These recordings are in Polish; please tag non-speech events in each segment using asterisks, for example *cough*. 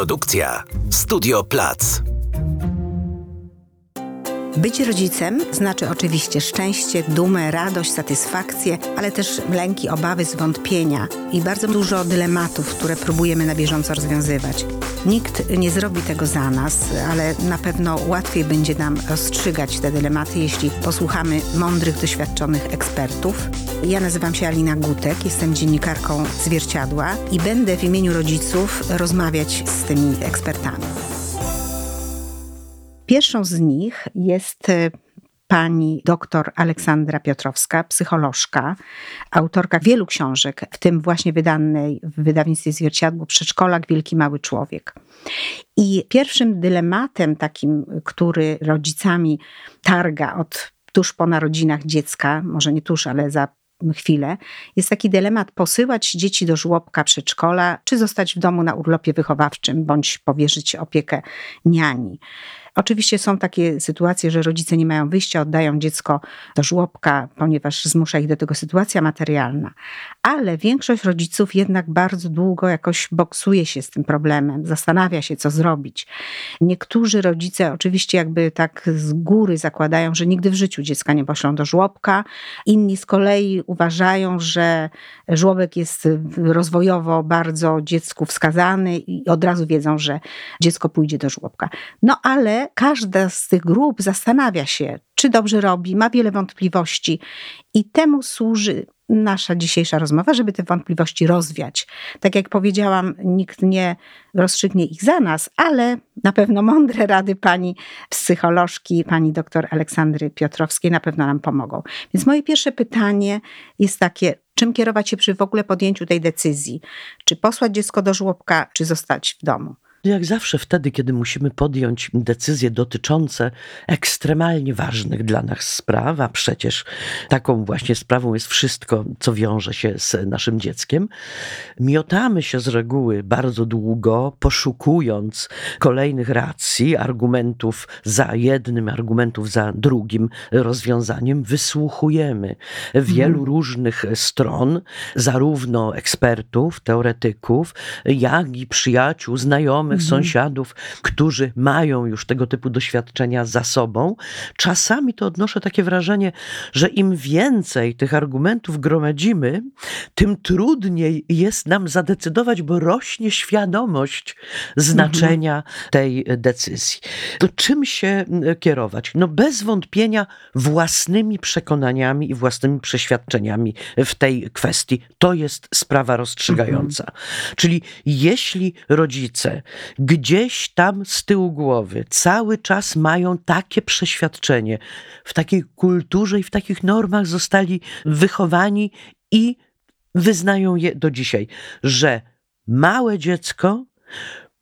Produkcja Studio Plac. Być rodzicem znaczy oczywiście szczęście, dumę, radość, satysfakcję, ale też lęki, obawy, zwątpienia i bardzo dużo dylematów, które próbujemy na bieżąco rozwiązywać. Nikt nie zrobi tego za nas, ale na pewno łatwiej będzie nam rozstrzygać te dylematy, jeśli posłuchamy mądrych, doświadczonych ekspertów. Ja nazywam się Alina Gutek, jestem dziennikarką Zwierciadła i będę w imieniu rodziców rozmawiać z tymi ekspertami. Pierwszą z nich jest e, pani doktor Aleksandra Piotrowska, psycholożka, autorka wielu książek, w tym właśnie wydanej w wydawnictwie Zwierciadło Przedszkolak Wielki Mały Człowiek. I pierwszym dylematem takim, który rodzicami targa od tuż po narodzinach dziecka, może nie tuż, ale za chwilę, jest taki dylemat posyłać dzieci do żłobka przedszkola, czy zostać w domu na urlopie wychowawczym, bądź powierzyć opiekę niani. Oczywiście są takie sytuacje, że rodzice nie mają wyjścia, oddają dziecko do żłobka, ponieważ zmusza ich do tego sytuacja materialna. Ale większość rodziców jednak bardzo długo jakoś boksuje się z tym problemem, zastanawia się, co zrobić. Niektórzy rodzice oczywiście jakby tak z góry zakładają, że nigdy w życiu dziecka nie poślą do żłobka. Inni z kolei uważają, że żłobek jest rozwojowo bardzo dziecku wskazany i od razu wiedzą, że dziecko pójdzie do żłobka. No ale każda z tych grup zastanawia się, czy dobrze robi, ma wiele wątpliwości i temu służy nasza dzisiejsza rozmowa, żeby te wątpliwości rozwiać. Tak jak powiedziałam, nikt nie rozstrzygnie ich za nas, ale na pewno mądre rady pani psycholożki, pani doktor Aleksandry Piotrowskiej na pewno nam pomogą. Więc moje pierwsze pytanie jest takie, czym kierować się przy w ogóle podjęciu tej decyzji? Czy posłać dziecko do żłobka, czy zostać w domu? Jak zawsze wtedy, kiedy musimy podjąć decyzje dotyczące ekstremalnie ważnych dla nas spraw, a przecież taką właśnie sprawą jest wszystko, co wiąże się z naszym dzieckiem, miotamy się z reguły bardzo długo, poszukując kolejnych racji, argumentów za jednym, argumentów za drugim rozwiązaniem. Wysłuchujemy wielu hmm. różnych stron, zarówno ekspertów, teoretyków, jak i przyjaciół, znajomych, znajomych, mhm. sąsiadów, którzy mają już tego typu doświadczenia za sobą, czasami to odnoszę takie wrażenie, że im więcej tych argumentów gromadzimy, tym trudniej jest nam zadecydować, bo rośnie świadomość znaczenia mhm. tej decyzji. To czym się kierować? No bez wątpienia własnymi przekonaniami i własnymi przeświadczeniami w tej kwestii. To jest sprawa rozstrzygająca. Mhm. Czyli jeśli rodzice gdzieś tam z tyłu głowy cały czas mają takie przeświadczenie, w takiej kulturze i w takich normach zostali wychowani i wyznają je do dzisiaj, że małe dziecko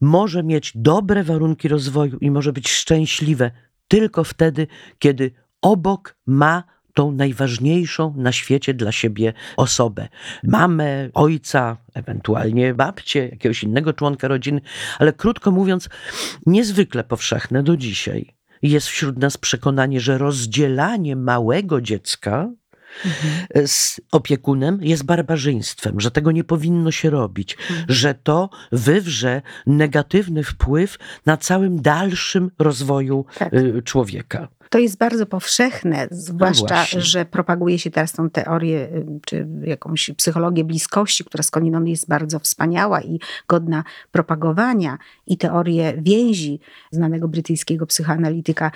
może mieć dobre warunki rozwoju i może być szczęśliwe tylko wtedy, kiedy obok ma tą najważniejszą na świecie dla siebie osobę. Mamę, ojca, ewentualnie babcię, jakiegoś innego członka rodziny, ale krótko mówiąc, niezwykle powszechne do dzisiaj jest wśród nas przekonanie, że rozdzielanie małego dziecka mhm. z opiekunem jest barbarzyństwem, że tego nie powinno się robić, mhm. że to wywrze negatywny wpływ na całym dalszym rozwoju tak. Y, człowieka. To jest bardzo powszechne, zwłaszcza, no że propaguje się teraz tą teorię, y, czy jakąś psychologię bliskości, która skądinąd jest bardzo wspaniała i godna propagowania, i teorię więzi znanego brytyjskiego psychoanalityka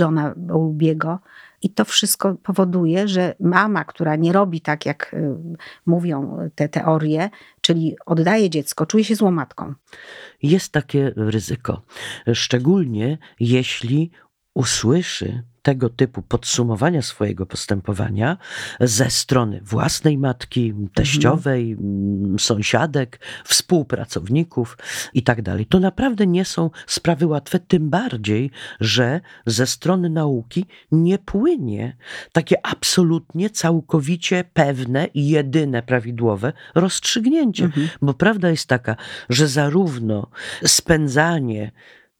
Johna Bowlbiego. I to wszystko powoduje, że mama, która nie robi tak, jak y, mówią te teorie, czyli oddaje dziecko, czuje się złą matką. Jest takie ryzyko. Szczególnie jeśli usłyszy tego typu podsumowania swojego postępowania ze strony własnej matki, teściowej, mhm. sąsiadek, współpracowników i tak dalej. To naprawdę nie są sprawy łatwe, tym bardziej, że ze strony nauki nie płynie takie absolutnie, całkowicie pewne i jedyne prawidłowe rozstrzygnięcie. Mhm. Bo prawda jest taka, że zarówno spędzanie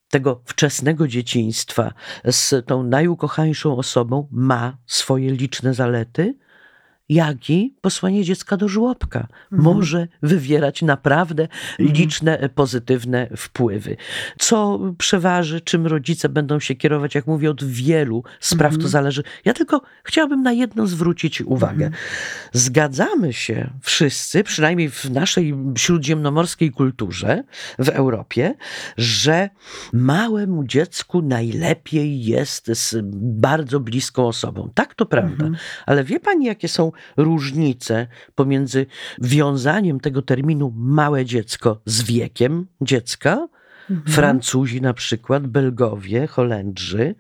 tego wczesnego dzieciństwa z tą najukochańszą osobą ma swoje liczne zalety, jak i posłanie dziecka do żłobka Mhm. może wywierać naprawdę Mhm. liczne e, pozytywne wpływy. Co przeważy, czym rodzice będą się kierować, jak mówię, od wielu spraw to Mhm. zależy. Ja tylko chciałabym na jedno zwrócić uwagę. Mhm. Zgadzamy się wszyscy, przynajmniej w naszej śródziemnomorskiej kulturze w Europie, że małemu dziecku najlepiej jest z bardzo bliską osobą. Tak, to prawda. Mhm. Ale wie pani, jakie są różnice pomiędzy wiązaniem tego terminu małe dziecko z wiekiem dziecka? Mhm. Francuzi na przykład, Belgowie, Holendrzy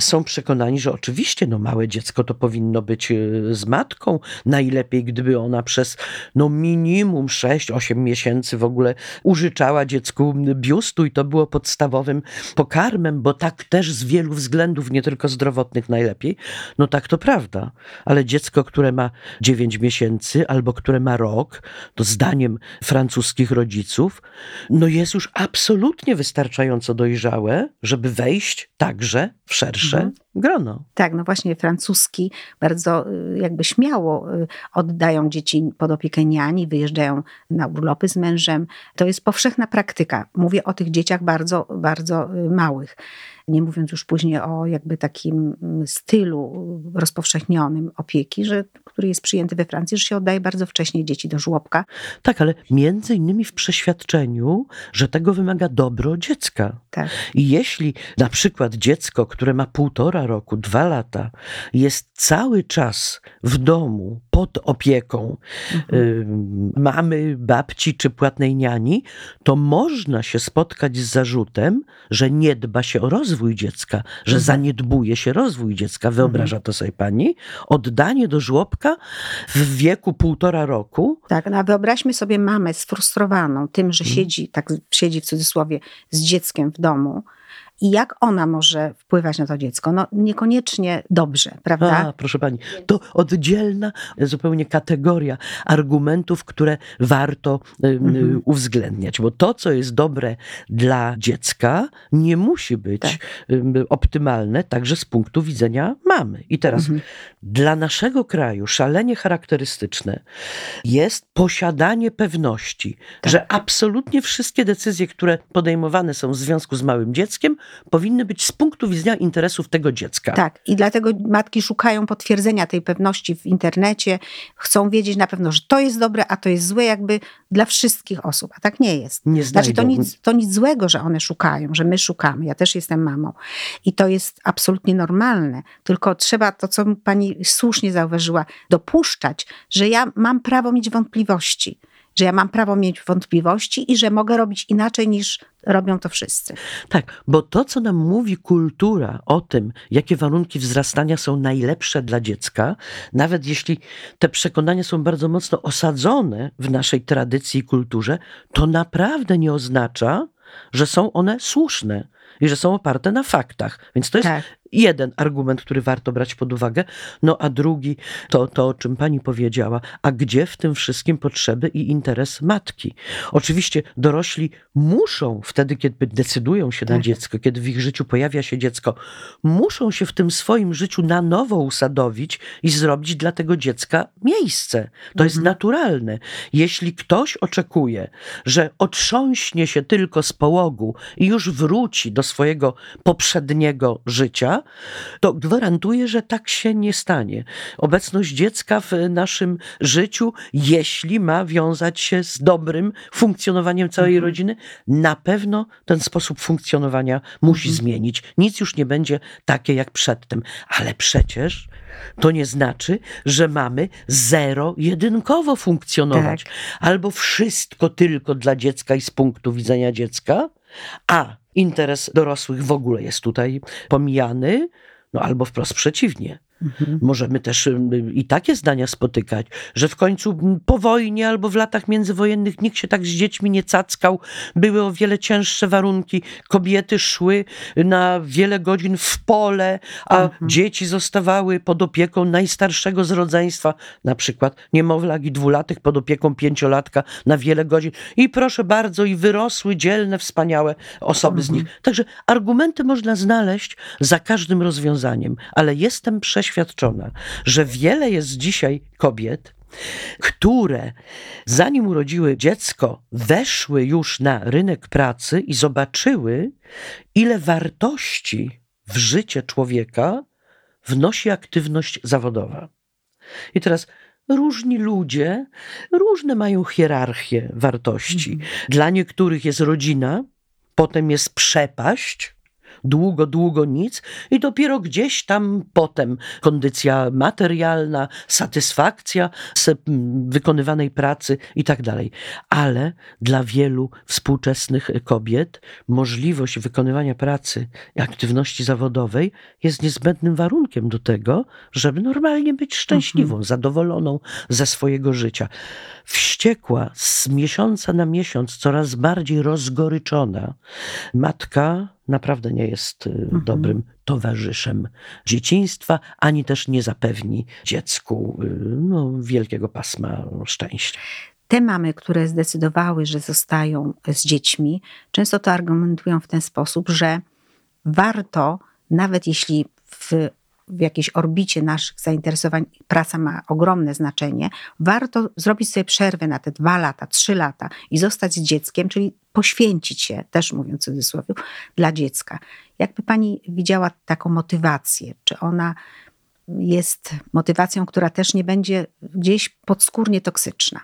są przekonani, że oczywiście no, małe dziecko to powinno być e, z matką. Najlepiej, gdyby ona przez no, minimum 6-8 miesięcy w ogóle użyczała dziecku biustu i to było podstawowym pokarmem, bo tak też z wielu względów, nie tylko zdrowotnych najlepiej. No tak to prawda, ale dziecko, które ma 9 miesięcy albo które ma rok, to zdaniem francuskich rodziców, no jest już absolutnie wystarczająco dojrzałe, żeby wejść także w szersze Mhm. Grono. Tak, no właśnie francuski bardzo y, jakby śmiało y, oddają dzieci pod opiekę niani, wyjeżdżają na urlopy z mężem. To jest powszechna praktyka. Mówię o tych dzieciach bardzo, bardzo y, małych. Nie mówiąc już później o jakby takim mm, stylu rozpowszechnionym opieki, że, który jest przyjęty we Francji, że się oddaje bardzo wcześnie dzieci do żłobka. Tak, ale między innymi w przeświadczeniu, że tego wymaga dobro dziecka. Tak. I jeśli na przykład dziecko, które ma półtora roku, dwa lata, jest cały czas w domu pod opieką Mhm. y, mamy, babci czy płatnej niani, to można się spotkać z zarzutem, że nie dba się o rozwój dziecka, że Mhm. zaniedbuje się rozwój dziecka. Wyobraża to sobie pani? Oddanie do żłobka w wieku półtora roku Tak, no a wyobraźmy sobie mamę sfrustrowaną tym, że Mhm. siedzi, tak siedzi w cudzysłowie, z dzieckiem w domu i jak ona może wpływać na to dziecko? No niekoniecznie dobrze, prawda? A, proszę pani, to oddzielna zupełnie kategoria argumentów, które warto Mhm. uwzględniać, bo to, co jest dobre dla dziecka, nie musi być Tak. optymalne także z punktu widzenia mamy. I teraz Mhm. dla naszego kraju szalenie charakterystyczne jest posiadanie pewności, Tak. że absolutnie wszystkie decyzje, które podejmowane są w związku z małym dzieckiem, powinny być z punktu widzenia interesów tego dziecka. Tak, i dlatego matki szukają potwierdzenia tej pewności w internecie, chcą wiedzieć na pewno, że to jest dobre, a to jest złe, jakby dla wszystkich osób, a tak nie jest. Nie Znaczy, to nic, to nic złego, że one szukają, że my szukamy. Ja też jestem mamą. I to jest absolutnie normalne. Tylko trzeba to, co pani słusznie zauważyła, dopuszczać, że ja mam prawo mieć wątpliwości. Że ja mam prawo mieć wątpliwości i że mogę robić inaczej niż robią to wszyscy. Tak, bo to, co nam mówi kultura o tym, jakie warunki wzrastania są najlepsze dla dziecka, nawet jeśli te przekonania są bardzo mocno osadzone w naszej tradycji i kulturze, to naprawdę nie oznacza, że są one słuszne i że są oparte na faktach. Więc to jest Tak. Jeden argument, który warto brać pod uwagę. No a drugi to to, o czym pani powiedziała. A gdzie w tym wszystkim potrzeby i interes matki? Oczywiście dorośli muszą wtedy, kiedy decydują się na Tak. dziecko, kiedy w ich życiu pojawia się dziecko, muszą się w tym swoim życiu na nowo usadowić i zrobić dla tego dziecka miejsce. To jest Mhm. naturalne. Jeśli ktoś oczekuje, że otrząśnie się tylko z połogu i już wróci do swojego poprzedniego życia, to gwarantuję, że tak się nie stanie. Obecność dziecka w naszym życiu, jeśli ma wiązać się z dobrym funkcjonowaniem całej Mhm. rodziny, na pewno ten sposób funkcjonowania musi Mhm. zmienić. Nic już nie będzie takie jak przedtem. Ale przecież to nie znaczy, że mamy zero-jedynkowo funkcjonować. Tak. Albo wszystko tylko dla dziecka i z punktu widzenia dziecka, a interes dorosłych w ogóle jest tutaj pomijany, no albo wprost przeciwnie. Mhm. Możemy też ym, i takie zdania spotykać, że w końcu po wojnie albo w latach międzywojennych nikt się tak z dziećmi nie cackał, były o wiele cięższe warunki, kobiety szły na wiele godzin w pole, a Mhm. dzieci zostawały pod opieką najstarszego z rodzeństwa, na przykład niemowlak i dwulatek pod opieką pięciolatka na wiele godzin. I proszę bardzo, i wyrosły dzielne, wspaniałe osoby z Mhm. nich. Także argumenty można znaleźć za każdym rozwiązaniem, ale jestem przeświadczony, przeświadczona, że wiele jest dzisiaj kobiet, które zanim urodziły dziecko, weszły już na rynek pracy i zobaczyły, ile wartości w życie człowieka wnosi aktywność zawodowa. I teraz różni ludzie, różne mają hierarchię wartości. Mhm. Dla niektórych jest rodzina, potem jest przepaść, długo, długo nic i dopiero gdzieś tam potem kondycja materialna, satysfakcja z wykonywanej pracy i tak dalej. Ale dla wielu współczesnych kobiet możliwość wykonywania pracy i aktywności zawodowej jest niezbędnym warunkiem do tego, żeby normalnie być szczęśliwą, mhm. zadowoloną ze swojego życia. Wściekła, z miesiąca na miesiąc, coraz bardziej rozgoryczona matka naprawdę nie jest y, mhm. dobrym towarzyszem dzieciństwa, ani też nie zapewni dziecku y, no, wielkiego pasma szczęścia. Te mamy, które zdecydowały, że zostają z dziećmi, często to argumentują w ten sposób, że warto, nawet jeśli w w jakiejś orbicie naszych zainteresowań praca ma ogromne znaczenie, warto zrobić sobie przerwę na te dwa lata, trzy lata i zostać z dzieckiem, czyli poświęcić się, też mówiąc w cudzysłowie, dla dziecka. Jakby pani widziała taką motywację? Czy ona jest motywacją, która też nie będzie gdzieś podskórnie toksyczna?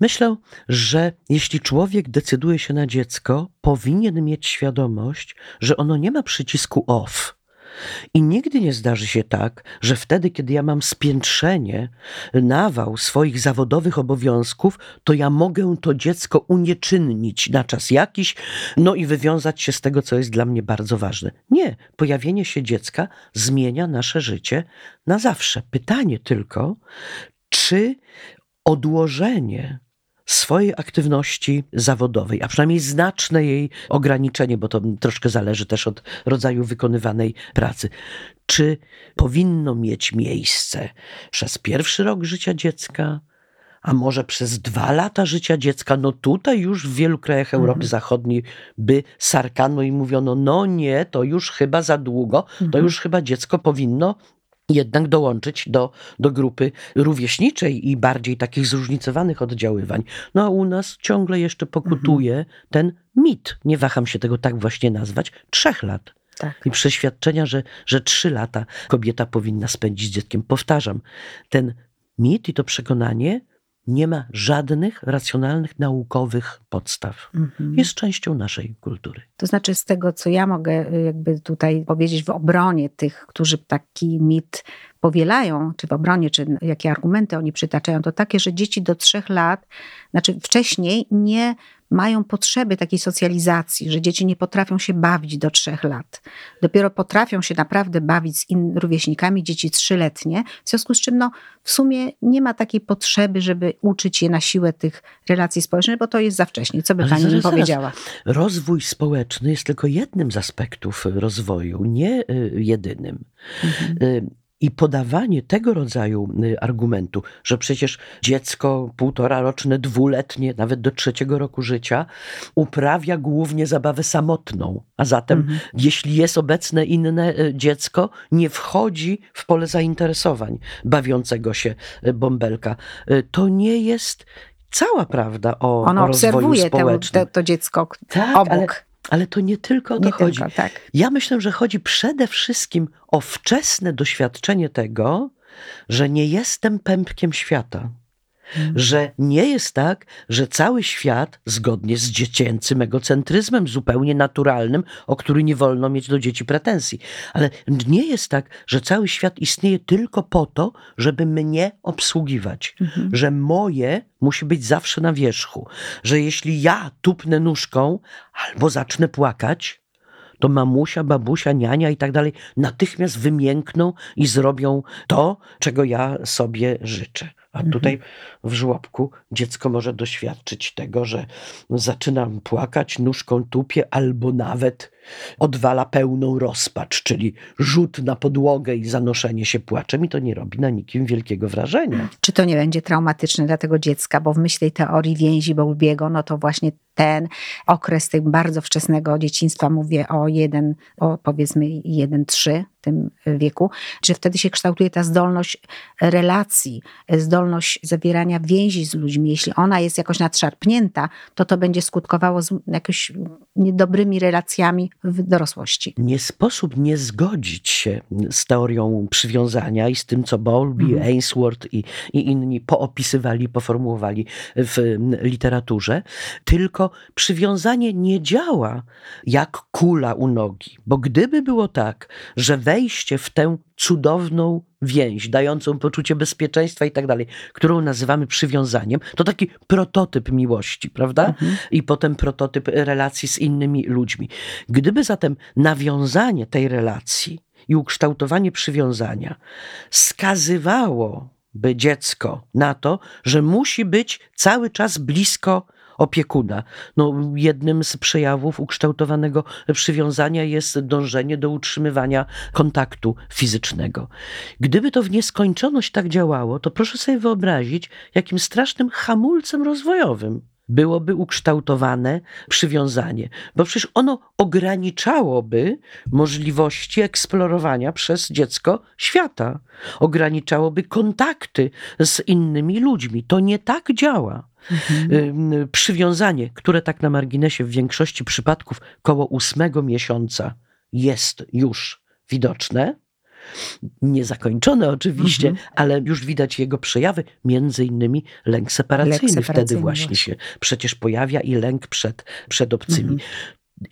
Myślę, że jeśli człowiek decyduje się na dziecko, powinien mieć świadomość, że ono nie ma przycisku off i nigdy nie zdarzy się tak, że wtedy, kiedy ja mam spiętrzenie, nawał swoich zawodowych obowiązków, to ja mogę to dziecko unieczynnić na czas jakiś, no i wywiązać się z tego, co jest dla mnie bardzo ważne. Nie, pojawienie się dziecka zmienia nasze życie na zawsze. Pytanie tylko, czy odłożenie swojej aktywności zawodowej, a przynajmniej znaczne jej ograniczenie, bo to troszkę zależy też od rodzaju wykonywanej pracy. Czy powinno mieć miejsce przez pierwszy rok życia dziecka, a może przez dwa lata życia dziecka. No tutaj już w wielu krajach Europy mhm. Zachodniej by sarkano i mówiono, no nie, to już chyba za długo, to mhm. już chyba dziecko powinno jednak dołączyć do, do grupy rówieśniczej i bardziej takich zróżnicowanych oddziaływań. No a u nas ciągle jeszcze pokutuje mhm. ten mit, nie waham się tego tak właśnie nazwać, trzech lat. Tak. I przeświadczenia, że, że trzy lata kobieta powinna spędzić z dzieckiem. Powtarzam, ten mit i to przekonanie nie ma żadnych racjonalnych, naukowych podstaw. Mhm. Jest częścią naszej kultury. To znaczy, z tego, co ja mogę y, jakby tutaj powiedzieć w obronie tych, którzy taki mit powielają, czy w obronie, czy jakie argumenty oni przytaczają, to takie, że dzieci do trzech lat, znaczy wcześniej nie mają potrzeby takiej socjalizacji, że dzieci nie potrafią się bawić do trzech lat. Dopiero potrafią się naprawdę bawić z in, rówieśnikami, dzieci trzyletnie, w związku z czym no, w sumie nie ma takiej potrzeby, żeby uczyć je na siłę tych relacji społecznych, bo to jest za wcześnie. Co by Ale pani zaraz, powiedziała? Rozwój społeczny jest tylko jednym z aspektów rozwoju, nie y, jedynym. Mhm. I podawanie tego rodzaju y, argumentu, że przecież dziecko półtora roczne, dwuletnie, nawet do trzeciego roku życia, uprawia głównie zabawę samotną, a zatem mhm. jeśli jest obecne inne y, dziecko, nie wchodzi w pole zainteresowań bawiącego się y, bąbelka. To nie jest cała prawda o, Ono o rozwoju obserwuje społecznym. to, to dziecko tak, obok. Ale to nie tylko o to nie chodzi. Tylko, tak. Ja myślę, że chodzi przede wszystkim o wczesne doświadczenie tego, że nie jestem pępkiem świata. Mhm. Że nie jest tak, że cały świat, zgodnie z dziecięcym egocentryzmem, zupełnie naturalnym, o który nie wolno mieć do dzieci pretensji, ale nie jest tak, że cały świat istnieje tylko po to, żeby mnie obsługiwać, mhm. że moje musi być zawsze na wierzchu, że jeśli ja tupnę nóżką albo zacznę płakać, to mamusia, babusia, niania i tak dalej natychmiast wymiękną i zrobią to, czego ja sobie życzę. A mhm. tutaj w żłobku dziecko może doświadczyć tego, że zaczynam płakać, nóżką tupie albo nawet odwala pełną rozpacz, czyli rzut na podłogę i zanoszenie się płaczem, i to nie robi na nikim wielkiego wrażenia. Czy to nie będzie traumatyczne dla tego dziecka? Bo w myśl tej teorii więzi Bowlbiego, no to właśnie ten okres tego bardzo wczesnego dzieciństwa, mówię o jeden, o powiedzmy jeden, trzy w tym wieku, że wtedy się kształtuje ta zdolność relacji, zdolność zawierania więzi z ludźmi. Jeśli ona jest jakoś nadszarpnięta, to to będzie skutkowało z jakoś niedobrymi relacjami w dorosłości. Nie sposób nie zgodzić się z teorią przywiązania i z tym, co Bowlby, mhm. Ainsworth i, i inni poopisywali, poformułowali w literaturze, tylko przywiązanie nie działa jak kula u nogi. Bo gdyby było tak, że wejście w tę cudowną więź, dającą poczucie bezpieczeństwa i tak dalej, którą nazywamy przywiązaniem, to taki prototyp miłości, prawda? Mhm. I potem prototyp relacji z innymi ludźmi. Gdyby zatem nawiązanie tej relacji i ukształtowanie przywiązania skazywało by dziecko na to, że musi być cały czas blisko opiekuna. No, jednym z przejawów ukształtowanego przywiązania jest dążenie do utrzymywania kontaktu fizycznego. Gdyby to w nieskończoność tak działało, to proszę sobie wyobrazić, jakim strasznym hamulcem rozwojowym byłoby ukształtowane przywiązanie, bo przecież ono ograniczałoby możliwości eksplorowania przez dziecko świata, ograniczałoby kontakty z innymi ludźmi. To nie tak działa. Mhm. Przywiązanie, które tak na marginesie w większości przypadków koło ósmego miesiąca jest już widoczne, niezakończone oczywiście, mhm. ale już widać jego przejawy, między innymi lęk separacyjny, lęk separacyjny wtedy właśnie, właśnie się przecież pojawia i lęk przed, przed obcymi. Mhm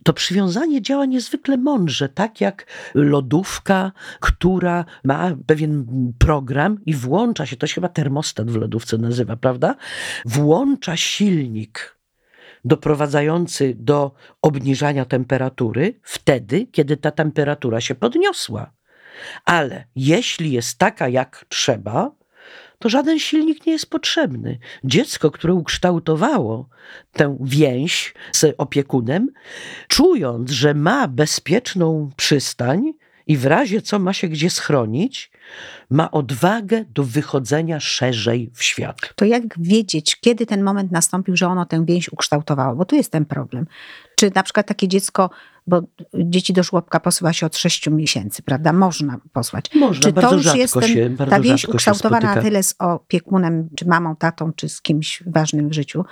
to przywiązanie działa niezwykle mądrze, tak jak lodówka, która ma pewien program i włącza się, to się chyba termostat w lodówce nazywa, prawda? Włącza silnik doprowadzający do obniżania temperatury wtedy, kiedy ta temperatura się podniosła. Ale jeśli jest taka jak trzeba, to żaden silnik nie jest potrzebny. Dziecko, które ukształtowało tę więź z opiekunem, czując, że ma bezpieczną przystań i w razie co ma się gdzie schronić, ma odwagę do wychodzenia szerzej w świat. To jak wiedzieć, kiedy ten moment nastąpił, że ono tę więź ukształtowało? Bo tu jest ten problem. Czy na przykład takie dziecko bo dzieci do żłobka posyła się od 6 miesięcy, prawda? Można posłać. Można, czy to już jest ten, się, ta więź ukształtowana na tyle z opiekunem, czy mamą, tatą, czy z kimś ważnym w życiu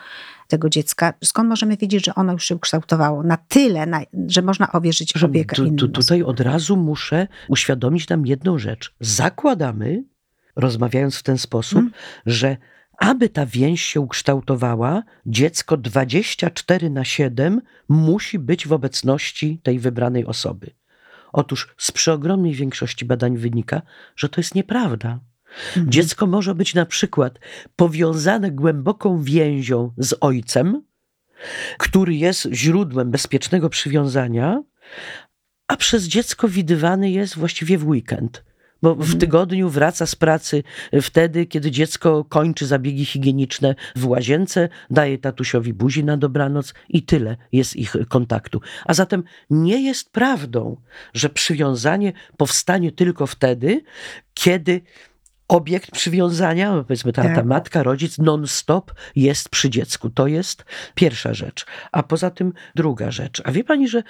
tego dziecka? Skąd możemy wiedzieć, że ono już się ukształtowało na tyle, na, że można powierzyć opiekę tu, tu, Tutaj od razu muszę uświadomić nam jedną rzecz. Zakładamy, rozmawiając w ten sposób, hmm. że aby ta więź się ukształtowała, dziecko 24 na 7 musi być w obecności tej wybranej osoby. Otóż z przeogromnej większości badań wynika, że to jest nieprawda. Mhm. Dziecko może być na przykład powiązane głęboką więzią z ojcem, który jest źródłem bezpiecznego przywiązania, a przez dziecko widywany jest właściwie w weekend bo w mhm. tygodniu wraca z pracy wtedy, kiedy dziecko kończy zabiegi higieniczne w łazience, daje tatusiowi buzi na dobranoc i tyle jest ich kontaktu. A zatem nie jest prawdą, że przywiązanie powstanie tylko wtedy, kiedy obiekt przywiązania, powiedzmy ta, ta tak. matka, rodzic non-stop jest przy dziecku. To jest pierwsza rzecz. A poza tym druga rzecz. A wie pani, że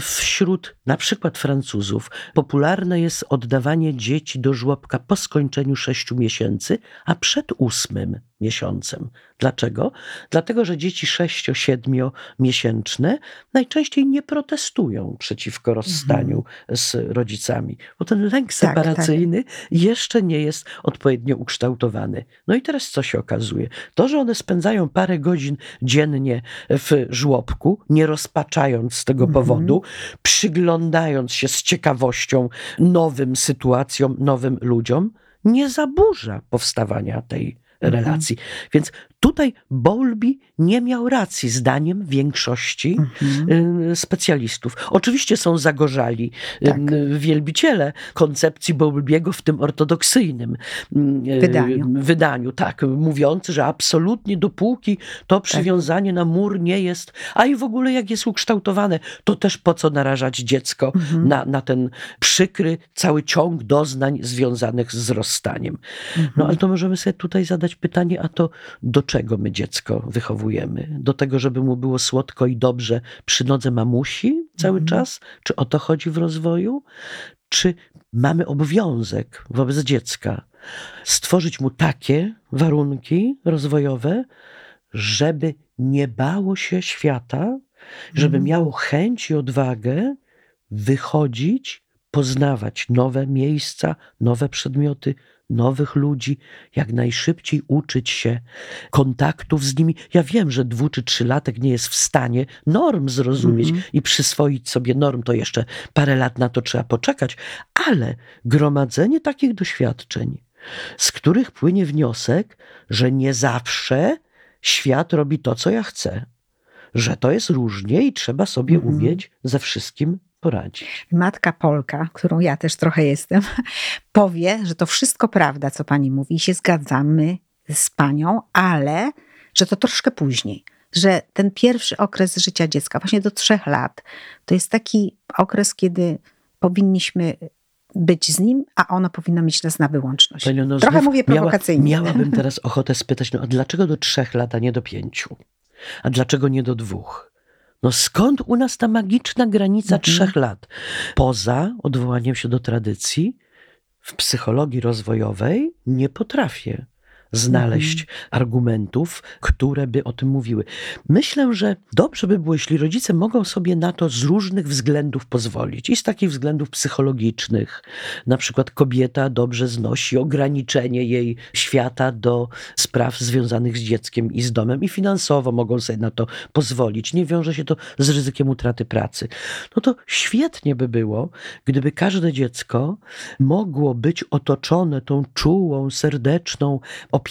wśród na przykład Francuzów popularne jest oddawanie dzieci do żłobka po skończeniu sześciu miesięcy, a przed ósmym miesiącem. Dlaczego? Dlatego, że dzieci 6-7 miesięczne najczęściej nie protestują przeciwko mhm. rozstaniu mhm. z rodzicami, bo ten lęk separacyjny tak, tak. jeszcze nie jest odpowiednio ukształtowany. No i teraz co się okazuje? To, że one spędzają parę godzin dziennie w żłobku, nie rozpaczając z tego mhm. powodu, przyglądając się z ciekawością nowym sytuacjom, nowym ludziom, nie zaburza powstawania tej Mhm. relacji. Więc Tutaj Bowlby nie miał racji, zdaniem większości mhm. specjalistów. Oczywiście są zagorzali tak. wielbiciele koncepcji Bowlbiego w tym ortodoksyjnym wydaniu. wydaniu, tak, mówiący, że absolutnie dopóki to tak. przywiązanie tak. na mur nie jest, a i w ogóle jak jest ukształtowane, to też po co narażać dziecko mhm. na, na ten przykry cały ciąg doznań związanych z rozstaniem. Mhm. No ale to możemy sobie tutaj zadać pytanie, a to do czego my dziecko wychowujemy? Do tego, żeby mu było słodko i dobrze przy nodze mamusi cały mhm. czas? Czy o to chodzi w rozwoju? Czy mamy obowiązek wobec dziecka stworzyć mu takie warunki rozwojowe, żeby nie bało się świata, żeby mhm. miało chęć i odwagę wychodzić, poznawać nowe miejsca, nowe przedmioty, nowych ludzi, jak najszybciej uczyć się kontaktów z nimi. Ja wiem, że dwu czy trzylatek nie jest w stanie norm zrozumieć mm -hmm. i przyswoić sobie norm, to jeszcze parę lat na to trzeba poczekać, ale gromadzenie takich doświadczeń, z których płynie wniosek, że nie zawsze świat robi to, co ja chcę, że to jest różnie i trzeba sobie -hmm. umieć ze wszystkim poradzić. Matka Polka, którą ja też trochę jestem, *laughs* powie, że to wszystko prawda, co pani mówi, i się zgadzamy z panią, ale że to troszkę później. Że ten pierwszy okres życia dziecka, właśnie do trzech lat, to jest taki okres, kiedy powinniśmy być z nim, a ono powinno mieć nas na wyłączność. Pani, no, Trochę mówię prowokacyjnie. Miała, miałabym *laughs* teraz ochotę spytać, no a dlaczego do trzech lat, a nie do pięciu? A dlaczego nie do dwóch? No skąd u nas ta magiczna granica mhm. trzech lat? Poza odwołaniem się do tradycji, w psychologii rozwojowej nie potrafię znaleźć mhm. argumentów, które by o tym mówiły. Myślę, że dobrze by było, jeśli rodzice mogą sobie na to z różnych względów pozwolić. I z takich względów psychologicznych. Na przykład kobieta dobrze znosi ograniczenie jej świata do spraw związanych z dzieckiem i z domem i finansowo mogą sobie na to pozwolić. Nie wiąże się to z ryzykiem utraty pracy. No to świetnie by było, gdyby każde dziecko mogło być otoczone tą czułą, serdeczną opieką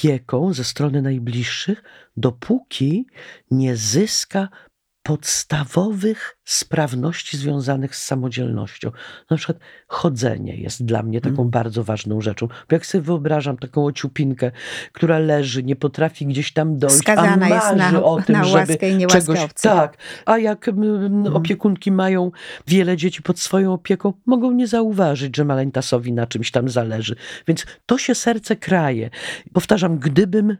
ze strony najbliższych, dopóki nie zyska podstawowych sprawności związanych z samodzielnością. Na przykład chodzenie jest dla mnie taką mm. bardzo ważną rzeczą. Bo jak sobie wyobrażam taką ociupinkę, która leży, nie potrafi gdzieś tam dojść, Skazana a marzy jest na, o *laughs* tym, żeby czegoś... Tak. A jak mm. opiekunki mają wiele dzieci pod swoją opieką, mogą nie zauważyć, że maleńtasowi na czymś tam zależy. Więc to się serce kraje. Powtarzam, gdybym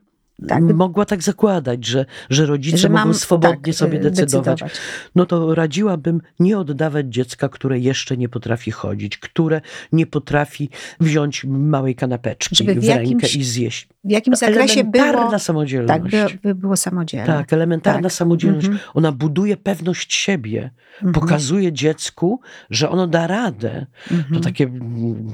tak. mogła tak zakładać, że, że rodzice że mogą swobodnie tak, sobie decydować. decydować. No to radziłabym nie oddawać dziecka, które jeszcze nie potrafi chodzić, które nie potrafi wziąć małej kanapeczki Żeby w, w jakimś, rękę i zjeść. W jakim zakresie elementarna było... samodzielność. Tak, by, by było samodzielne. Tak, elementarna tak. samodzielność. Mhm. Ona buduje pewność siebie. Mhm. Pokazuje dziecku, że ono da radę. Mhm. To takie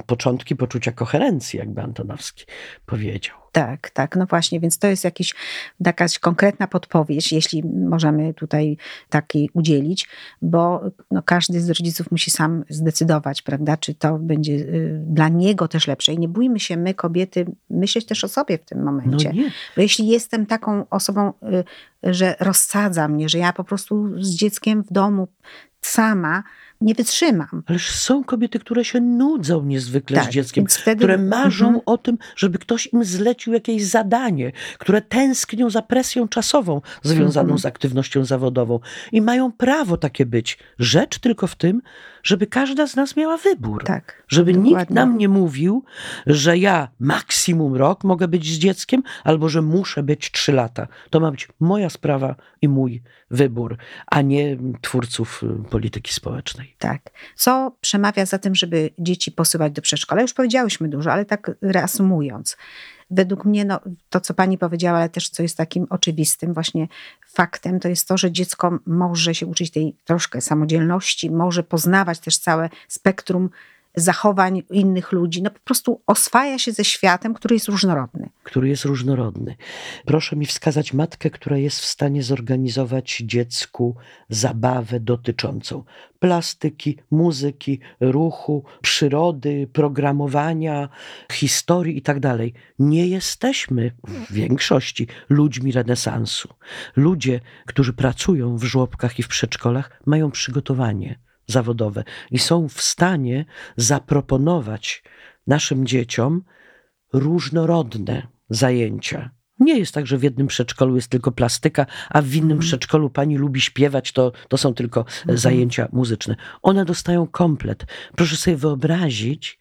początki poczucia koherencji, jakby Antonowski powiedział. Tak, tak, no właśnie, więc to jest jakiś, jakaś konkretna podpowiedź, jeśli możemy tutaj takiej udzielić, bo no, każdy z rodziców musi sam zdecydować, prawda, czy to będzie y, dla niego też lepsze. I nie bójmy się my, kobiety, myśleć też o sobie w tym momencie. No bo jeśli jestem taką osobą, y, że rozsadza mnie, że ja po prostu z dzieckiem w domu sama, nie wytrzymam. Ależ są kobiety, które się nudzą niezwykle tak, z dzieckiem, wtedy... które marzą mhm. o tym, żeby ktoś im zlecił jakieś zadanie, które tęsknią za presją czasową związaną mhm. z aktywnością zawodową i mają prawo takie być. Rzecz tylko w tym, żeby każda z nas miała wybór. Tak, żeby dokładnie. nikt nam nie mówił, że ja maksimum rok mogę być z dzieckiem, albo że muszę być trzy lata. To ma być moja sprawa i mój wybór, a nie twórców y, polityki społecznej. Tak. Co przemawia za tym, żeby dzieci posyłać do przedszkola? Już powiedziałyśmy dużo, ale tak reasumując. Według mnie no, to, co pani powiedziała, ale też co jest takim oczywistym właśnie faktem, to jest to, że dziecko może się uczyć tej troszkę samodzielności, może poznawać też całe spektrum zachowań innych ludzi. No po prostu oswaja się ze światem, który jest różnorodny. Który jest różnorodny. Proszę mi wskazać matkę, która jest w stanie zorganizować dziecku zabawę dotyczącą plastyki, muzyki, ruchu, przyrody, programowania, historii itd. Tak Nie jesteśmy w większości ludźmi renesansu. Ludzie, którzy pracują w żłobkach i w przedszkolach, mają przygotowanie zawodowe i są w stanie zaproponować naszym dzieciom różnorodne zajęcia. Nie jest tak, że w jednym przedszkolu jest tylko plastyka, a w innym mhm. przedszkolu pani lubi śpiewać, to, to są tylko mhm. zajęcia muzyczne. One dostają komplet. Proszę sobie wyobrazić,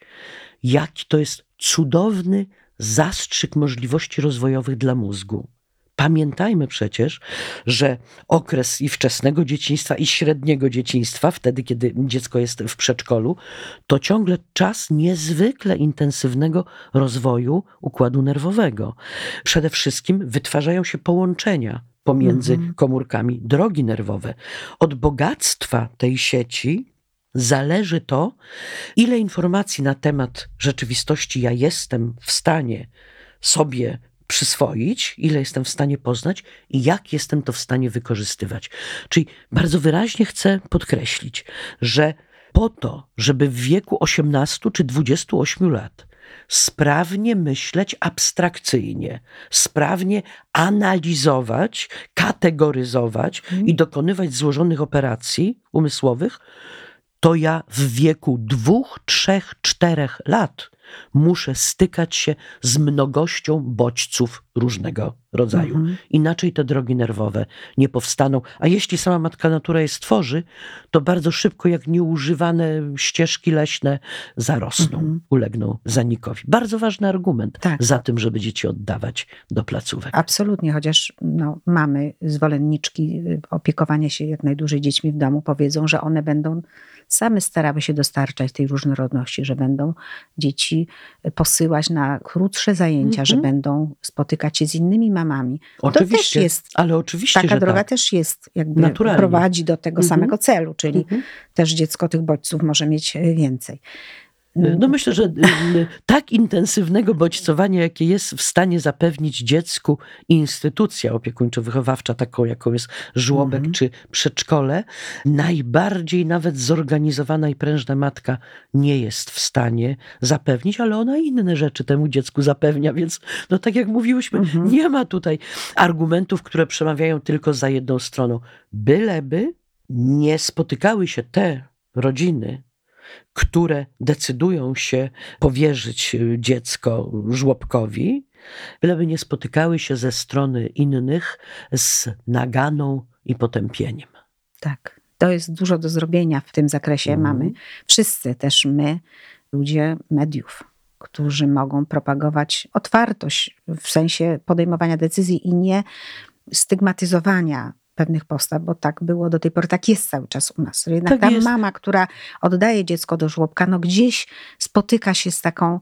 jaki to jest cudowny zastrzyk możliwości rozwojowych dla mózgu. Pamiętajmy przecież, że okres i wczesnego dzieciństwa, i średniego dzieciństwa, wtedy kiedy dziecko jest w przedszkolu, to ciągle czas niezwykle intensywnego rozwoju układu nerwowego. Przede wszystkim wytwarzają się połączenia pomiędzy mhm. komórkami, drogi nerwowe. Od bogactwa tej sieci zależy to, ile informacji na temat rzeczywistości ja jestem w stanie sobie przyswoić, ile jestem w stanie poznać i jak jestem to w stanie wykorzystywać. Czyli bardzo wyraźnie chcę podkreślić, że po to, żeby w wieku 18 czy 28 lat sprawnie myśleć abstrakcyjnie, sprawnie analizować, kategoryzować mm. i dokonywać złożonych operacji umysłowych, to ja w wieku dwóch, trzech, czterech lat muszę stykać się z mnogością bodźców różnego rodzaju. Mhm. Inaczej te drogi nerwowe nie powstaną. A jeśli sama matka natura je stworzy, to bardzo szybko, jak nieużywane ścieżki leśne, zarosną, mhm. ulegną zanikowi. Bardzo ważny argument tak. za tym, żeby dzieci oddawać do placówek. Absolutnie, chociaż no, mamy zwolenniczki y, opiekowania się jak najdłużej dziećmi w domu, powiedzą, że one będą same starały się dostarczać tej różnorodności, że będą dzieci posyłać na krótsze zajęcia, że mhm. będą spotykać się z innymi mamami. Oczywiście, to też jest, ale oczywiście, taka droga tak. też jest, jakby Naturalnie. prowadzi do tego mhm. samego celu, czyli mhm. też dziecko tych bodźców może mieć więcej. No myślę, że tak intensywnego bodźcowania, jakie jest w stanie zapewnić dziecku instytucja opiekuńczo-wychowawcza, taką jaką jest żłobek mm. czy przedszkole, najbardziej nawet zorganizowana i prężna matka nie jest w stanie zapewnić, ale ona inne rzeczy temu dziecku zapewnia, więc no tak jak mówiłyśmy, mm -hmm. nie ma tutaj argumentów, które przemawiają tylko za jedną stroną. Byleby nie spotykały się te rodziny, które decydują się powierzyć y, dziecko żłobkowi, byleby nie spotykały się ze strony innych z naganą i potępieniem. Tak. To jest dużo do zrobienia w tym zakresie. Mm. Mamy wszyscy, też my, ludzie mediów, którzy mogą propagować otwartość w sensie podejmowania decyzji i nie stygmatyzowania pewnych postaw, bo tak było do tej pory, tak jest cały czas u nas. Jednak tak ta jest. mama, która oddaje dziecko do żłobka, no gdzieś spotyka się z taką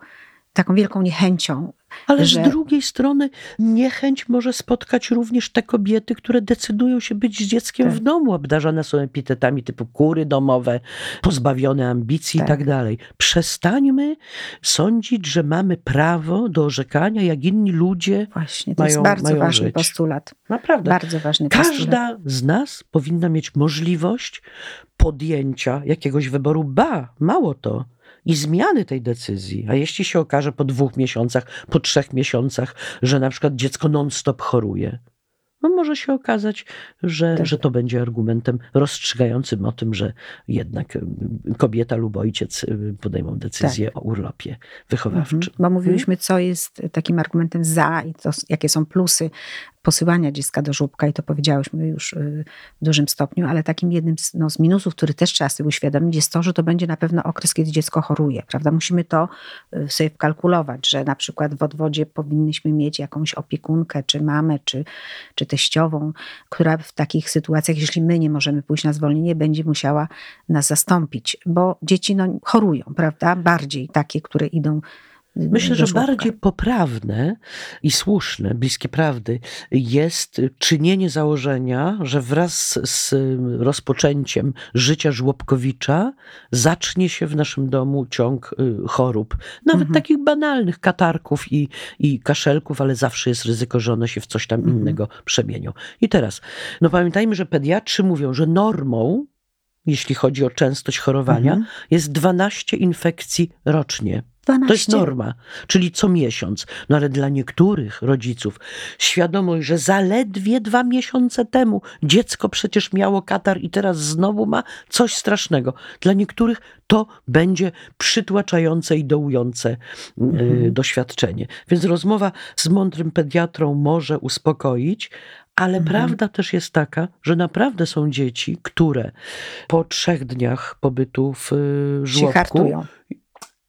taką wielką niechęcią. Ale że... z drugiej strony niechęć może spotkać również te kobiety, które decydują się być z dzieckiem tak. w domu. Obdarzane są epitetami typu kury domowe, pozbawione ambicji tak. i tak dalej. Przestańmy sądzić, że mamy prawo do orzekania, jak inni ludzie Właśnie, to mają, jest bardzo mają ważny żyć. postulat. Naprawdę. Bardzo ważny Każda postulat. Każda z nas powinna mieć możliwość podjęcia jakiegoś wyboru. Ba, mało to i zmiany tej decyzji. A jeśli się okaże po dwóch miesiącach, po trzech miesiącach, że na przykład dziecko non-stop choruje, no może się okazać, że, tak. że to będzie argumentem rozstrzygającym o tym, że jednak y, kobieta lub ojciec y, podejmą decyzję tak. o urlopie wychowawczym. Mhm. Bo mówiliśmy, co jest takim argumentem za i to, jakie są plusy posyłania dziecka do żłobka i to powiedziałyśmy już y, w dużym stopniu, ale takim jednym z, no, z minusów, który też trzeba sobie uświadomić, jest to, że to będzie na pewno okres, kiedy dziecko choruje, prawda? Musimy to y, sobie wkalkulować, że na przykład w odwodzie powinnyśmy mieć jakąś opiekunkę, czy mamę, czy, czy teściową, która w takich sytuacjach, jeśli my nie możemy pójść na zwolnienie, będzie musiała nas zastąpić, bo dzieci no, chorują, prawda? Bardziej takie, które idą Myślę, że bardziej poprawne i słuszne, bliskie prawdy, jest czynienie założenia, że wraz z rozpoczęciem życia żłobkowicza zacznie się w naszym domu ciąg y, chorób. Nawet Mhm. takich banalnych katarków i, i kaszelków, ale zawsze jest ryzyko, że one się w coś tam Mhm. innego przemienią. I teraz, no pamiętajmy, że pediatrzy mówią, że normą, jeśli chodzi o częstość chorowania, Mhm. jest 12 infekcji rocznie. 12. To jest norma, czyli co miesiąc. No ale dla niektórych rodziców świadomość, że zaledwie dwa miesiące temu dziecko przecież miało katar i teraz znowu ma coś strasznego. Dla niektórych to będzie przytłaczające i dołujące y, Mhm. doświadczenie. Więc rozmowa z mądrym pediatrą może uspokoić, ale Mhm. prawda też jest taka, że naprawdę są dzieci, które po trzech dniach pobytu w Się żłobku hartują.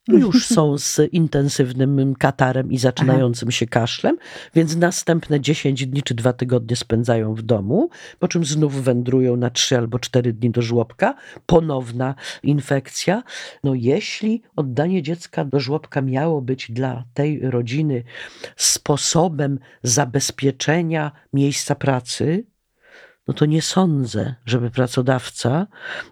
Już są z intensywnym katarem i zaczynającym się kaszlem, więc następne 10 dni czy dwa tygodnie spędzają w domu, po czym znów wędrują na 3 albo 4 dni do żłobka, ponowna infekcja. No jeśli oddanie dziecka do żłobka miało być dla tej rodziny sposobem zabezpieczenia miejsca pracy, no to nie sądzę, żeby pracodawca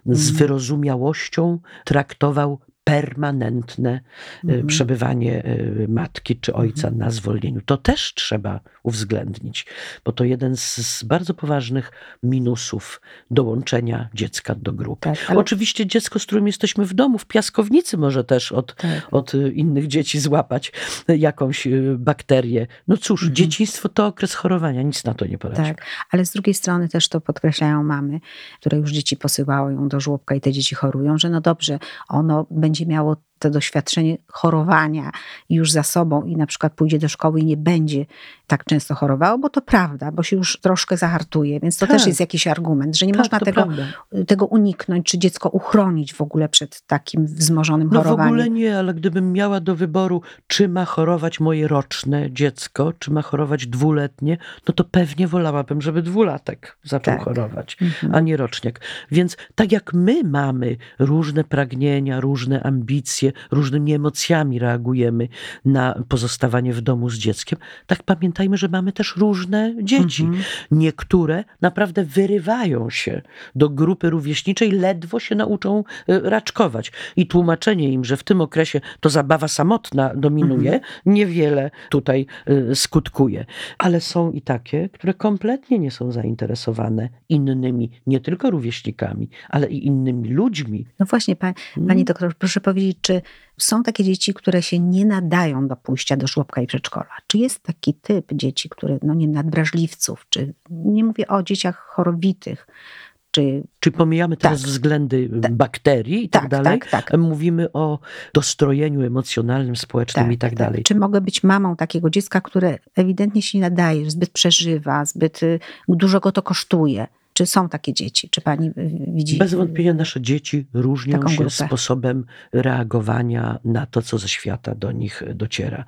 z Mhm. wyrozumiałością traktował permanentne e, Mhm. przebywanie e, matki czy ojca na zwolnieniu. To też trzeba uwzględnić, bo to jeden z, z bardzo poważnych minusów dołączenia dziecka do grupy. Tak, ale- Oczywiście dziecko, z którym jesteśmy w domu, w piaskownicy może też od, Tak. od innych dzieci złapać jakąś y, bakterię. No cóż, Mhm. dzieciństwo to okres chorowania, nic na to nie poradzi. Tak, ale z drugiej strony też to podkreślają mamy, które już dzieci posyłają do żłobka i te dzieci chorują, że no dobrze, ono będzie miało to doświadczenie chorowania już za sobą i na przykład pójdzie do szkoły i nie będzie tak często chorowało, bo to prawda, bo się już troszkę zahartuje, więc to Tak. też jest jakiś argument, że nie Tak, można tego, prawda. tego uniknąć, czy dziecko uchronić w ogóle przed takim wzmożonym No w chorowaniem. ogóle nie, ale gdybym miała do wyboru, czy ma chorować moje roczne dziecko, czy ma chorować dwuletnie, no to pewnie wolałabym, żeby dwulatek zaczął Tak. chorować, Mhm. a nie roczniak. Więc tak jak my mamy różne pragnienia, różne ambicje, różnymi emocjami reagujemy na pozostawanie w domu z dzieckiem, tak pamiętajmy, że mamy też różne dzieci. Mhm. Niektóre naprawdę wyrywają się do grupy rówieśniczej, ledwo się nauczą y, raczkować. I tłumaczenie im, że w tym okresie to zabawa samotna dominuje, niewiele tutaj y, skutkuje. Ale są i takie, które kompletnie nie są zainteresowane innymi, nie tylko rówieśnikami, ale i innymi ludźmi. No właśnie, pa, pani doktor, proszę powiedzieć, czy są takie dzieci, które się nie nadają do pójścia do żłobka i przedszkola? Czy jest taki typ dzieci, które, no nie nadwrażliwców, czy nie mówię o dzieciach chorowitych, czy... Czy pomijamy teraz Tak. względy Tak. bakterii i tak, Tak, dalej? tak, tak. Mówimy o dostrojeniu emocjonalnym, społecznym i tak dalej. Czy mogę być mamą takiego dziecka, które ewidentnie się nie nadaje, zbyt przeżywa, zbyt y, dużo go to kosztuje? Czy są takie dzieci? Czy pani y, widzi? Bez wątpienia nasze dzieci różnią się grupę. sposobem reagowania na to, co ze świata do nich dociera.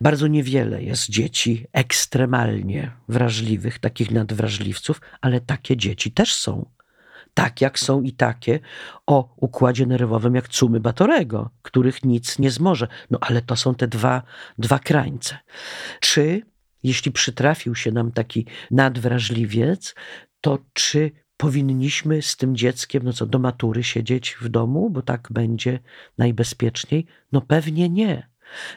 Bardzo niewiele jest dzieci ekstremalnie wrażliwych, takich nadwrażliwców, ale takie dzieci też są. Tak jak są i takie o układzie nerwowym jak cumy Batorego, których nic nie zmoże. No ale to są te dwa, dwa krańce. Czy jeśli przytrafił się nam taki nadwrażliwiec, to czy powinniśmy z tym dzieckiem, no co, do matury siedzieć w domu, bo tak będzie najbezpieczniej? No pewnie nie.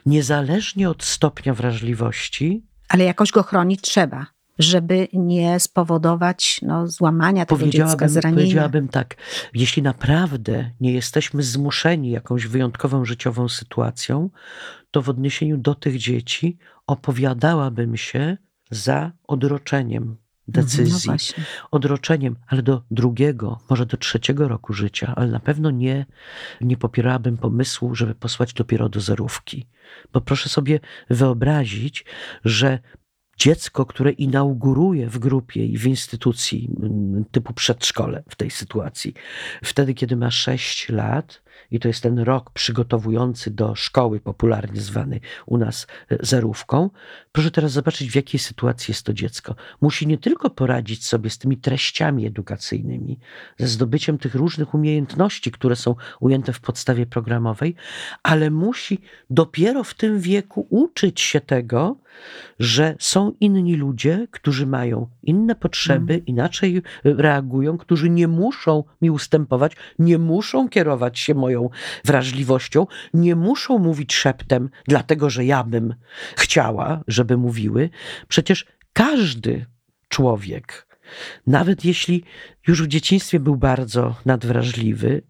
Niezależnie od stopnia wrażliwości, Ale jakoś go chronić trzeba, żeby nie spowodować no, złamania tego dziecka, powiedziałabym, zranienia. powiedziałabym tak, jeśli naprawdę nie jesteśmy zmuszeni jakąś wyjątkową życiową sytuacją, to w odniesieniu do tych dzieci opowiadałabym się za odroczeniem decyzji. No właśnie. odroczeniem, ale do drugiego, może do trzeciego roku życia, ale na pewno nie, nie popierałabym pomysłu, żeby posłać dopiero do zerówki. Bo proszę sobie wyobrazić, że dziecko, które inauguruje w grupie i w instytucji mm, typu przedszkole w tej sytuacji, wtedy, kiedy ma 6 lat, i to jest ten rok przygotowujący do szkoły, popularnie zwany u nas e, zerówką, proszę teraz zobaczyć, w jakiej sytuacji jest to dziecko. Musi nie tylko poradzić sobie z tymi treściami edukacyjnymi, ze zdobyciem tych różnych umiejętności, które są ujęte w podstawie programowej, ale musi dopiero w tym wieku uczyć się tego, że są inni ludzie, którzy mają inne potrzeby, mm. inaczej reagują, którzy nie muszą mi ustępować, nie muszą kierować się moją wrażliwością, nie muszą mówić szeptem, dlatego że ja bym chciała, żeby mówiły. Przecież każdy człowiek, nawet jeśli już w dzieciństwie był bardzo nadwrażliwy,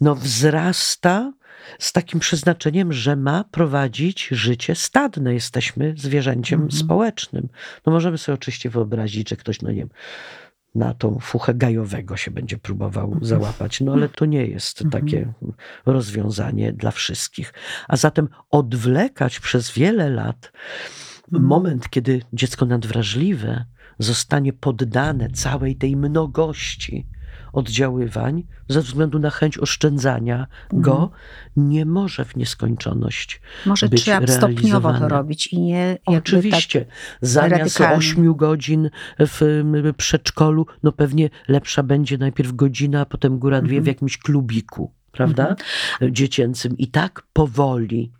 no wzrasta z takim przeznaczeniem, że ma prowadzić życie stadne. Jesteśmy zwierzęciem mm -hmm. społecznym. No możemy sobie oczywiście wyobrazić, że ktoś, no nie wiem, na tą fuchę gajowego się będzie próbował mhm. załapać. No ale to nie jest mhm. takie rozwiązanie dla wszystkich. A zatem odwlekać przez wiele lat. Moment, kiedy dziecko nadwrażliwe zostanie poddane całej tej mnogości oddziaływań ze względu na chęć oszczędzania go mhm. nie może w nieskończoność Może być trzeba stopniowo to robić i nie tak Oczywiście. Tak Zamiast ośmiu godzin w przedszkolu, no pewnie lepsza będzie najpierw godzina, a potem góra dwie w mhm. jakimś klubiku prawda? Mhm. Dziecięcym. I tak powoli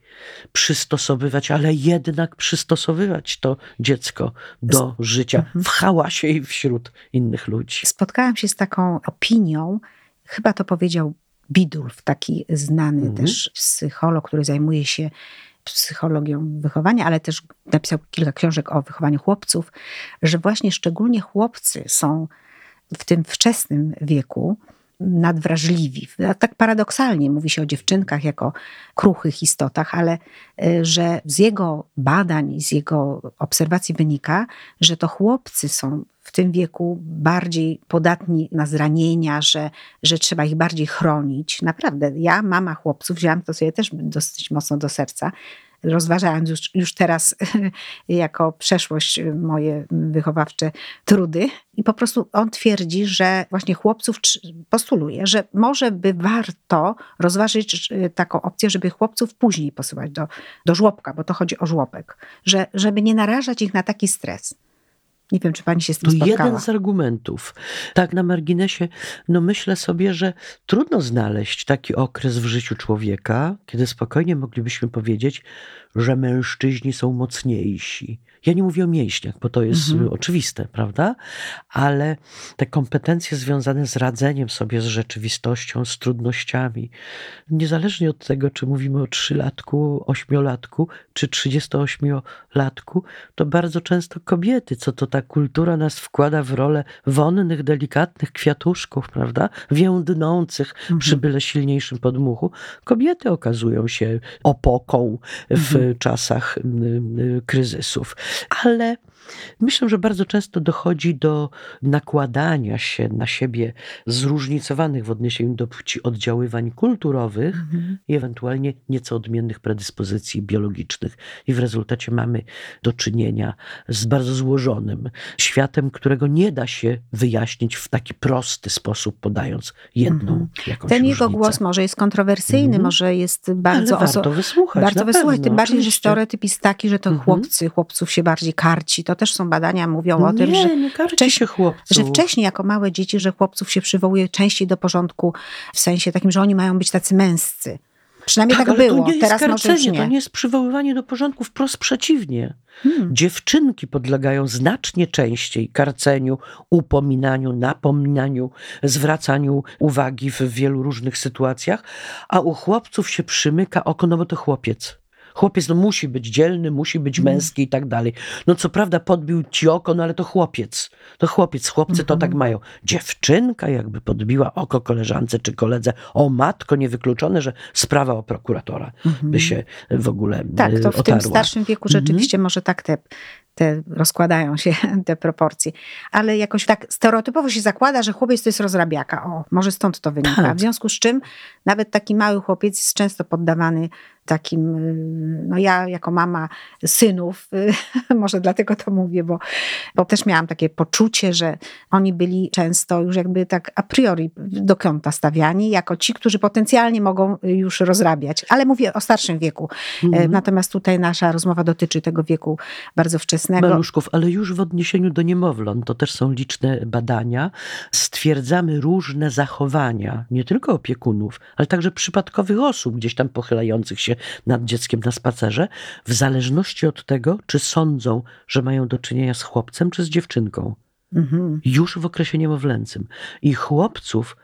przystosowywać, ale jednak przystosowywać to dziecko do życia mhm. w hałasie i wśród innych ludzi. Spotkałam się z taką opinią, chyba to powiedział Bidulf, taki znany mhm. też psycholog, który zajmuje się psychologią wychowania, ale też napisał kilka książek o wychowaniu chłopców, że właśnie szczególnie chłopcy są w tym wczesnym wieku nadwrażliwi. Tak paradoksalnie mówi się o dziewczynkach jako kruchych istotach, ale y, że z jego badań, z jego obserwacji wynika, że to chłopcy są w tym wieku bardziej podatni na zranienia, że, że trzeba ich bardziej chronić. Naprawdę, ja, mama chłopców, wzięłam to sobie też dosyć mocno do serca, rozważając już, już teraz *laughs* jako przeszłość moje wychowawcze trudy. I po prostu on twierdzi, że właśnie chłopców postuluje, że może by warto rozważyć taką opcję, żeby chłopców później posyłać do, do żłobka, bo to chodzi o żłobek, że, żeby nie narażać ich na taki stres. Nie wiem, czy pani się z tym to spotkała. jeden z argumentów. Tak na marginesie, no myślę sobie, że trudno znaleźć taki okres w życiu człowieka, kiedy spokojnie moglibyśmy powiedzieć, że mężczyźni są mocniejsi. Ja nie mówię o mięśniach, bo to jest mhm. oczywiste, prawda? Ale te kompetencje związane z radzeniem sobie z rzeczywistością, z trudnościami, niezależnie od tego, czy mówimy o trzylatku, ośmiolatku, czy 38-latku, to bardzo często kobiety, co to ta kultura nas wkłada w rolę wonnych, delikatnych kwiatuszków, prawda? Więdnących mhm. przy byle silniejszym podmuchu. Kobiety okazują się opoką w mhm. czasach kryzysów. Ale Myślę, że bardzo często dochodzi do nakładania się na siebie zróżnicowanych w odniesieniu do płci oddziaływań kulturowych mhm. i ewentualnie nieco odmiennych predyspozycji biologicznych. I w rezultacie mamy do czynienia z bardzo złożonym światem, którego nie da się wyjaśnić w taki prosty sposób, podając jedną mhm. jakąś Ten różnicę. jego głos może jest kontrowersyjny, mhm. może jest bardzo... Ale warto wysłuchać. Bardzo wysłuchać, tym bardziej, że stereotyp jest taki, że to mhm. chłopcy, chłopców się bardziej karci. To też są badania mówią o nie, tym, że, nie wcześniej, że wcześniej jako małe dzieci, że chłopców się przywołuje częściej do porządku w sensie takim, że oni mają być tacy męscy. Przynajmniej tak, tak było. To nie Teraz jest karcenie, może nie. to nie jest przywoływanie do porządku, wprost przeciwnie. Hmm. Dziewczynki podlegają znacznie częściej karceniu, upominaniu, napominaniu, zwracaniu uwagi w wielu różnych sytuacjach, a u chłopców się przymyka oko, no bo to chłopiec. Chłopiec no, musi być dzielny, musi być mm. męski i tak dalej. No co prawda podbił ci oko, no ale to chłopiec. To chłopiec, chłopcy to tak mhm. mają. Dziewczynka jakby podbiła oko koleżance czy koledze. O matko, niewykluczone, że sprawa o prokuratora by mhm. się w ogóle Tak, to w otarła. tym starszym wieku rzeczywiście może tak te te rozkładają się *laughs* te proporcje. Ale jakoś tak stereotypowo się zakłada, że chłopiec to jest rozrabiaka. O, może stąd to wynika. Tak. W związku z czym nawet taki mały chłopiec jest często poddawany takim, y, no ja jako mama synów, y, *laughs* może dlatego to mówię, bo, bo też miałam takie poczucie, że oni byli często już jakby tak a priori do kąta stawiani, jako ci, którzy potencjalnie mogą już rozrabiać. Ale mówię o starszym wieku. Mhm. Natomiast tutaj nasza rozmowa dotyczy tego wieku bardzo wczesnego. Maluszków, ale już w odniesieniu do niemowląt, to też są liczne badania, stwierdzamy różne zachowania, nie tylko opiekunów, ale także przypadkowych osób gdzieś tam pochylających się nad dzieckiem na spacerze, w zależności od tego, czy sądzą, że mają do czynienia z chłopcem czy z dziewczynką. Mhm. Już w okresie niemowlęcym. I chłopców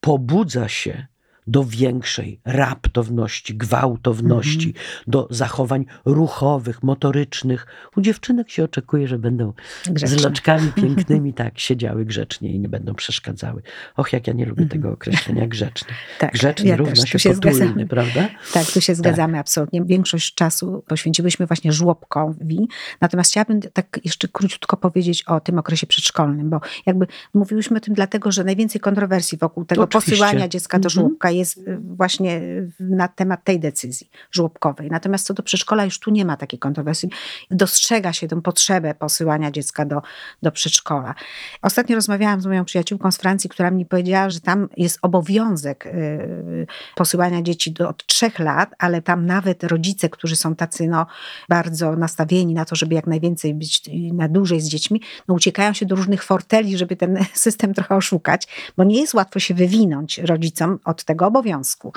pobudza się do większej raptowności, gwałtowności, mm -hmm. do zachowań ruchowych, motorycznych. U dziewczynek się oczekuje, że będą Grzeczne. z loczkami *laughs* pięknymi tak siedziały grzecznie i nie będą przeszkadzały. Och, jak ja nie lubię mm -hmm. tego określenia grzeczny. tak, Grzeczny ja równa się, się potulny, prawda? Tak, tu się zgadzamy tak. absolutnie. Większość czasu poświęciłyśmy właśnie żłobkowi. Natomiast chciałabym tak jeszcze króciutko powiedzieć o tym okresie przedszkolnym, bo jakby mówiłyśmy o tym dlatego, że najwięcej kontrowersji wokół tego Oczywiście. posyłania dziecka do mhm. żłobka jest y, właśnie y, na temat tej decyzji żłobkowej. Natomiast co do przedszkola już tu nie ma takiej kontrowersji. Dostrzega się tę potrzebę posyłania dziecka do, do przedszkola. Ostatnio rozmawiałam z moją przyjaciółką z Francji, która mi powiedziała, że tam jest obowiązek y, posyłania dzieci do, od trzech lat, ale tam nawet rodzice, którzy są tacy no, bardzo nastawieni na to, żeby jak najwięcej być na dłużej z dziećmi, no, uciekają się do różnych forteli, żeby ten *laughs* system trochę oszukać, bo nie jest łatwo się wywinąć rodzicom od tego obowiązku.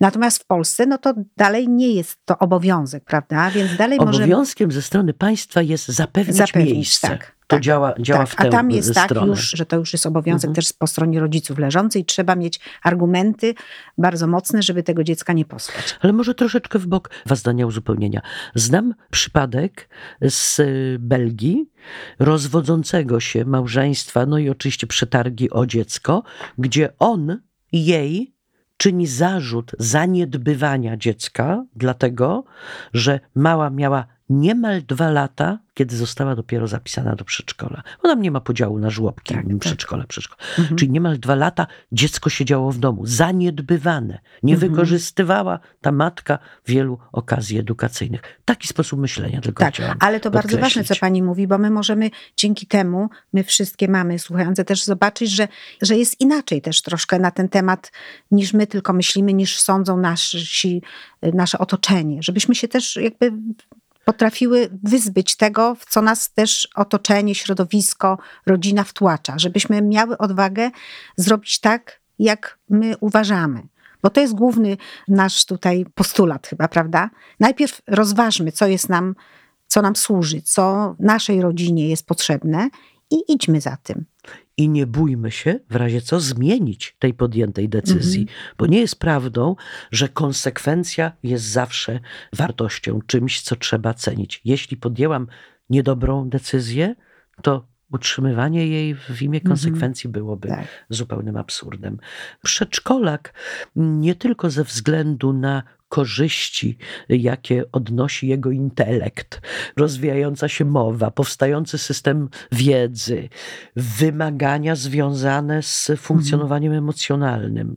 Natomiast w Polsce, no to dalej nie jest to obowiązek, prawda? Więc dalej Obowiązkiem ze strony państwa jest zapewnić, zapewnić miejsce. Tak. To tak, działa, działa tak. w tę A tam jest stronę. tak już, że to już jest obowiązek mhm. też po stronie rodziców leżącej. Trzeba mieć argumenty bardzo mocne, żeby tego dziecka nie posłać. Ale może troszeczkę w bok was zdania uzupełnienia. Znam przypadek z Belgii rozwodzącego się małżeństwa, no i oczywiście przetargi o dziecko, gdzie on jej czyni zarzut zaniedbywania dziecka, dlatego że mała miała niemal dwa lata, kiedy została dopiero zapisana do przedszkola. Bo tam nie ma podziału na żłobki, tak, tak. przedszkole, tak. przedszkole. Mhm. Czyli niemal dwa lata dziecko siedziało w domu, zaniedbywane. Nie mhm. wykorzystywała ta matka wielu okazji edukacyjnych. Taki sposób myślenia tylko Tak, ale to bardzo ważne, co pani mówi, bo my możemy dzięki temu, my wszystkie mamy słuchające też zobaczyć, że, że jest inaczej też troszkę na ten temat, niż my tylko myślimy, niż sądzą nasi, nasze otoczenie. Żebyśmy się też jakby potrafiły wyzbyć tego, w co nas też otoczenie, środowisko, rodzina wtłacza, żebyśmy miały odwagę zrobić tak, jak my uważamy. Bo to jest główny nasz tutaj postulat chyba, prawda? Najpierw rozważmy, co jest nam, co nam służy, co naszej rodzinie jest potrzebne i idźmy za tym i nie bójmy się w razie co zmienić tej podjętej decyzji, mhm. bo nie jest prawdą, że konsekwencja jest zawsze wartością, czymś, co trzeba cenić. Jeśli podjęłam niedobrą decyzję, to utrzymywanie jej w imię mhm. konsekwencji byłoby tak. zupełnym absurdem. Przedszkolak nie tylko ze względu na korzyści, jakie odnosi jego intelekt, rozwijająca się mowa, powstający system wiedzy, wymagania związane z funkcjonowaniem mhm. emocjonalnym,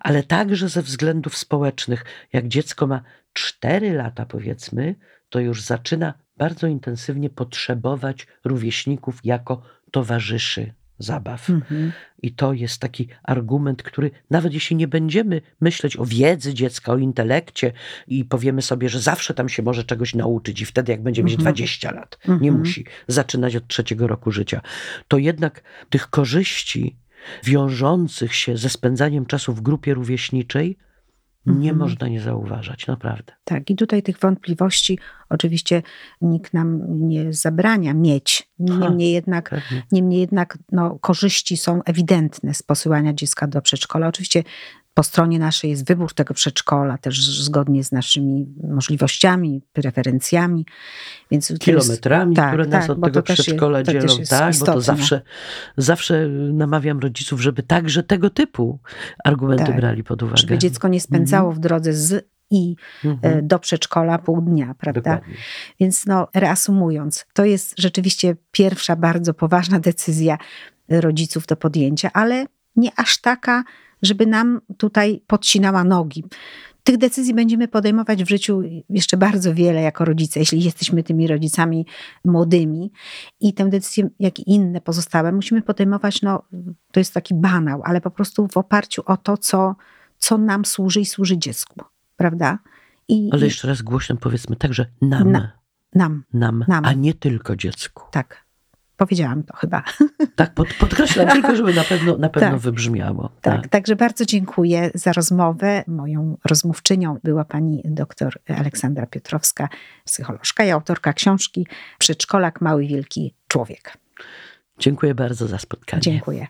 ale także ze względów społecznych. Jak dziecko ma 4 lata, powiedzmy, to już zaczyna bardzo intensywnie potrzebować rówieśników jako towarzyszy zabaw. Mhm. I to jest taki argument, który nawet jeśli nie będziemy myśleć o wiedzy dziecka, o intelekcie i powiemy sobie, że zawsze tam się może czegoś nauczyć i wtedy jak będzie mieć 20 mhm. lat, nie mhm. musi zaczynać od trzeciego roku życia, to jednak tych korzyści wiążących się ze spędzaniem czasu w grupie rówieśniczej nie mhm. można nie zauważać, naprawdę. Tak, i tutaj tych wątpliwości oczywiście nikt nam nie zabrania mieć. Niemniej jednak, niemniej jednak no, korzyści są ewidentne z posyłania dziecka do przedszkola. Oczywiście po stronie naszej jest wybór tego przedszkola, też zgodnie z naszymi możliwościami, preferencjami. Więc Kilometrami, jest, które tak, nas tak, od tego przedszkola dzielą. Tak, istotne. bo to zawsze, zawsze namawiam rodziców, żeby także tego typu argumenty tak, brali pod uwagę. Żeby dziecko nie spędzało mhm. w drodze z i e, mhm. do przedszkola pół dnia, prawda? Dokładnie. Więc no, reasumując, to jest rzeczywiście pierwsza bardzo poważna decyzja rodziców do podjęcia, ale nie aż taka żeby nam tutaj podcinała nogi. tych decyzji będziemy podejmować w życiu jeszcze bardzo wiele jako rodzice, jeśli jesteśmy tymi rodzicami młodymi. I tę decyzję, jak i inne pozostałe, musimy podejmować, no to jest taki banał, ale po prostu w oparciu o to, co, co nam służy i służy dziecku, prawda? I, ale jeszcze raz głośno powiedzmy także nam. Na, nam, nam. Nam, a nie tylko dziecku. Tak. Powiedziałam to chyba. *laughs* Tak, pod, podkreślam tylko, żeby na pewno, na pewno tak, wybrzmiało. Tak. tak, także bardzo dziękuję za rozmowę. Moją rozmówczynią była pani doktor Aleksandra Piotrowska, psycholożka i autorka książki Przedszkolak Mały Wielki Człowiek. Dziękuję bardzo za spotkanie. Dziękuję.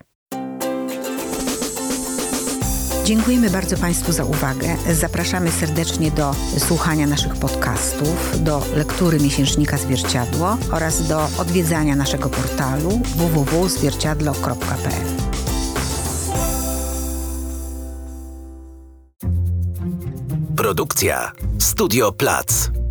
Dziękujemy bardzo Państwu za uwagę. Zapraszamy serdecznie do słuchania naszych podcastów, do lektury miesięcznika Zwierciadło oraz do odwiedzania naszego portalu www.zwierciadlo.pl. Produkcja Studio Plac.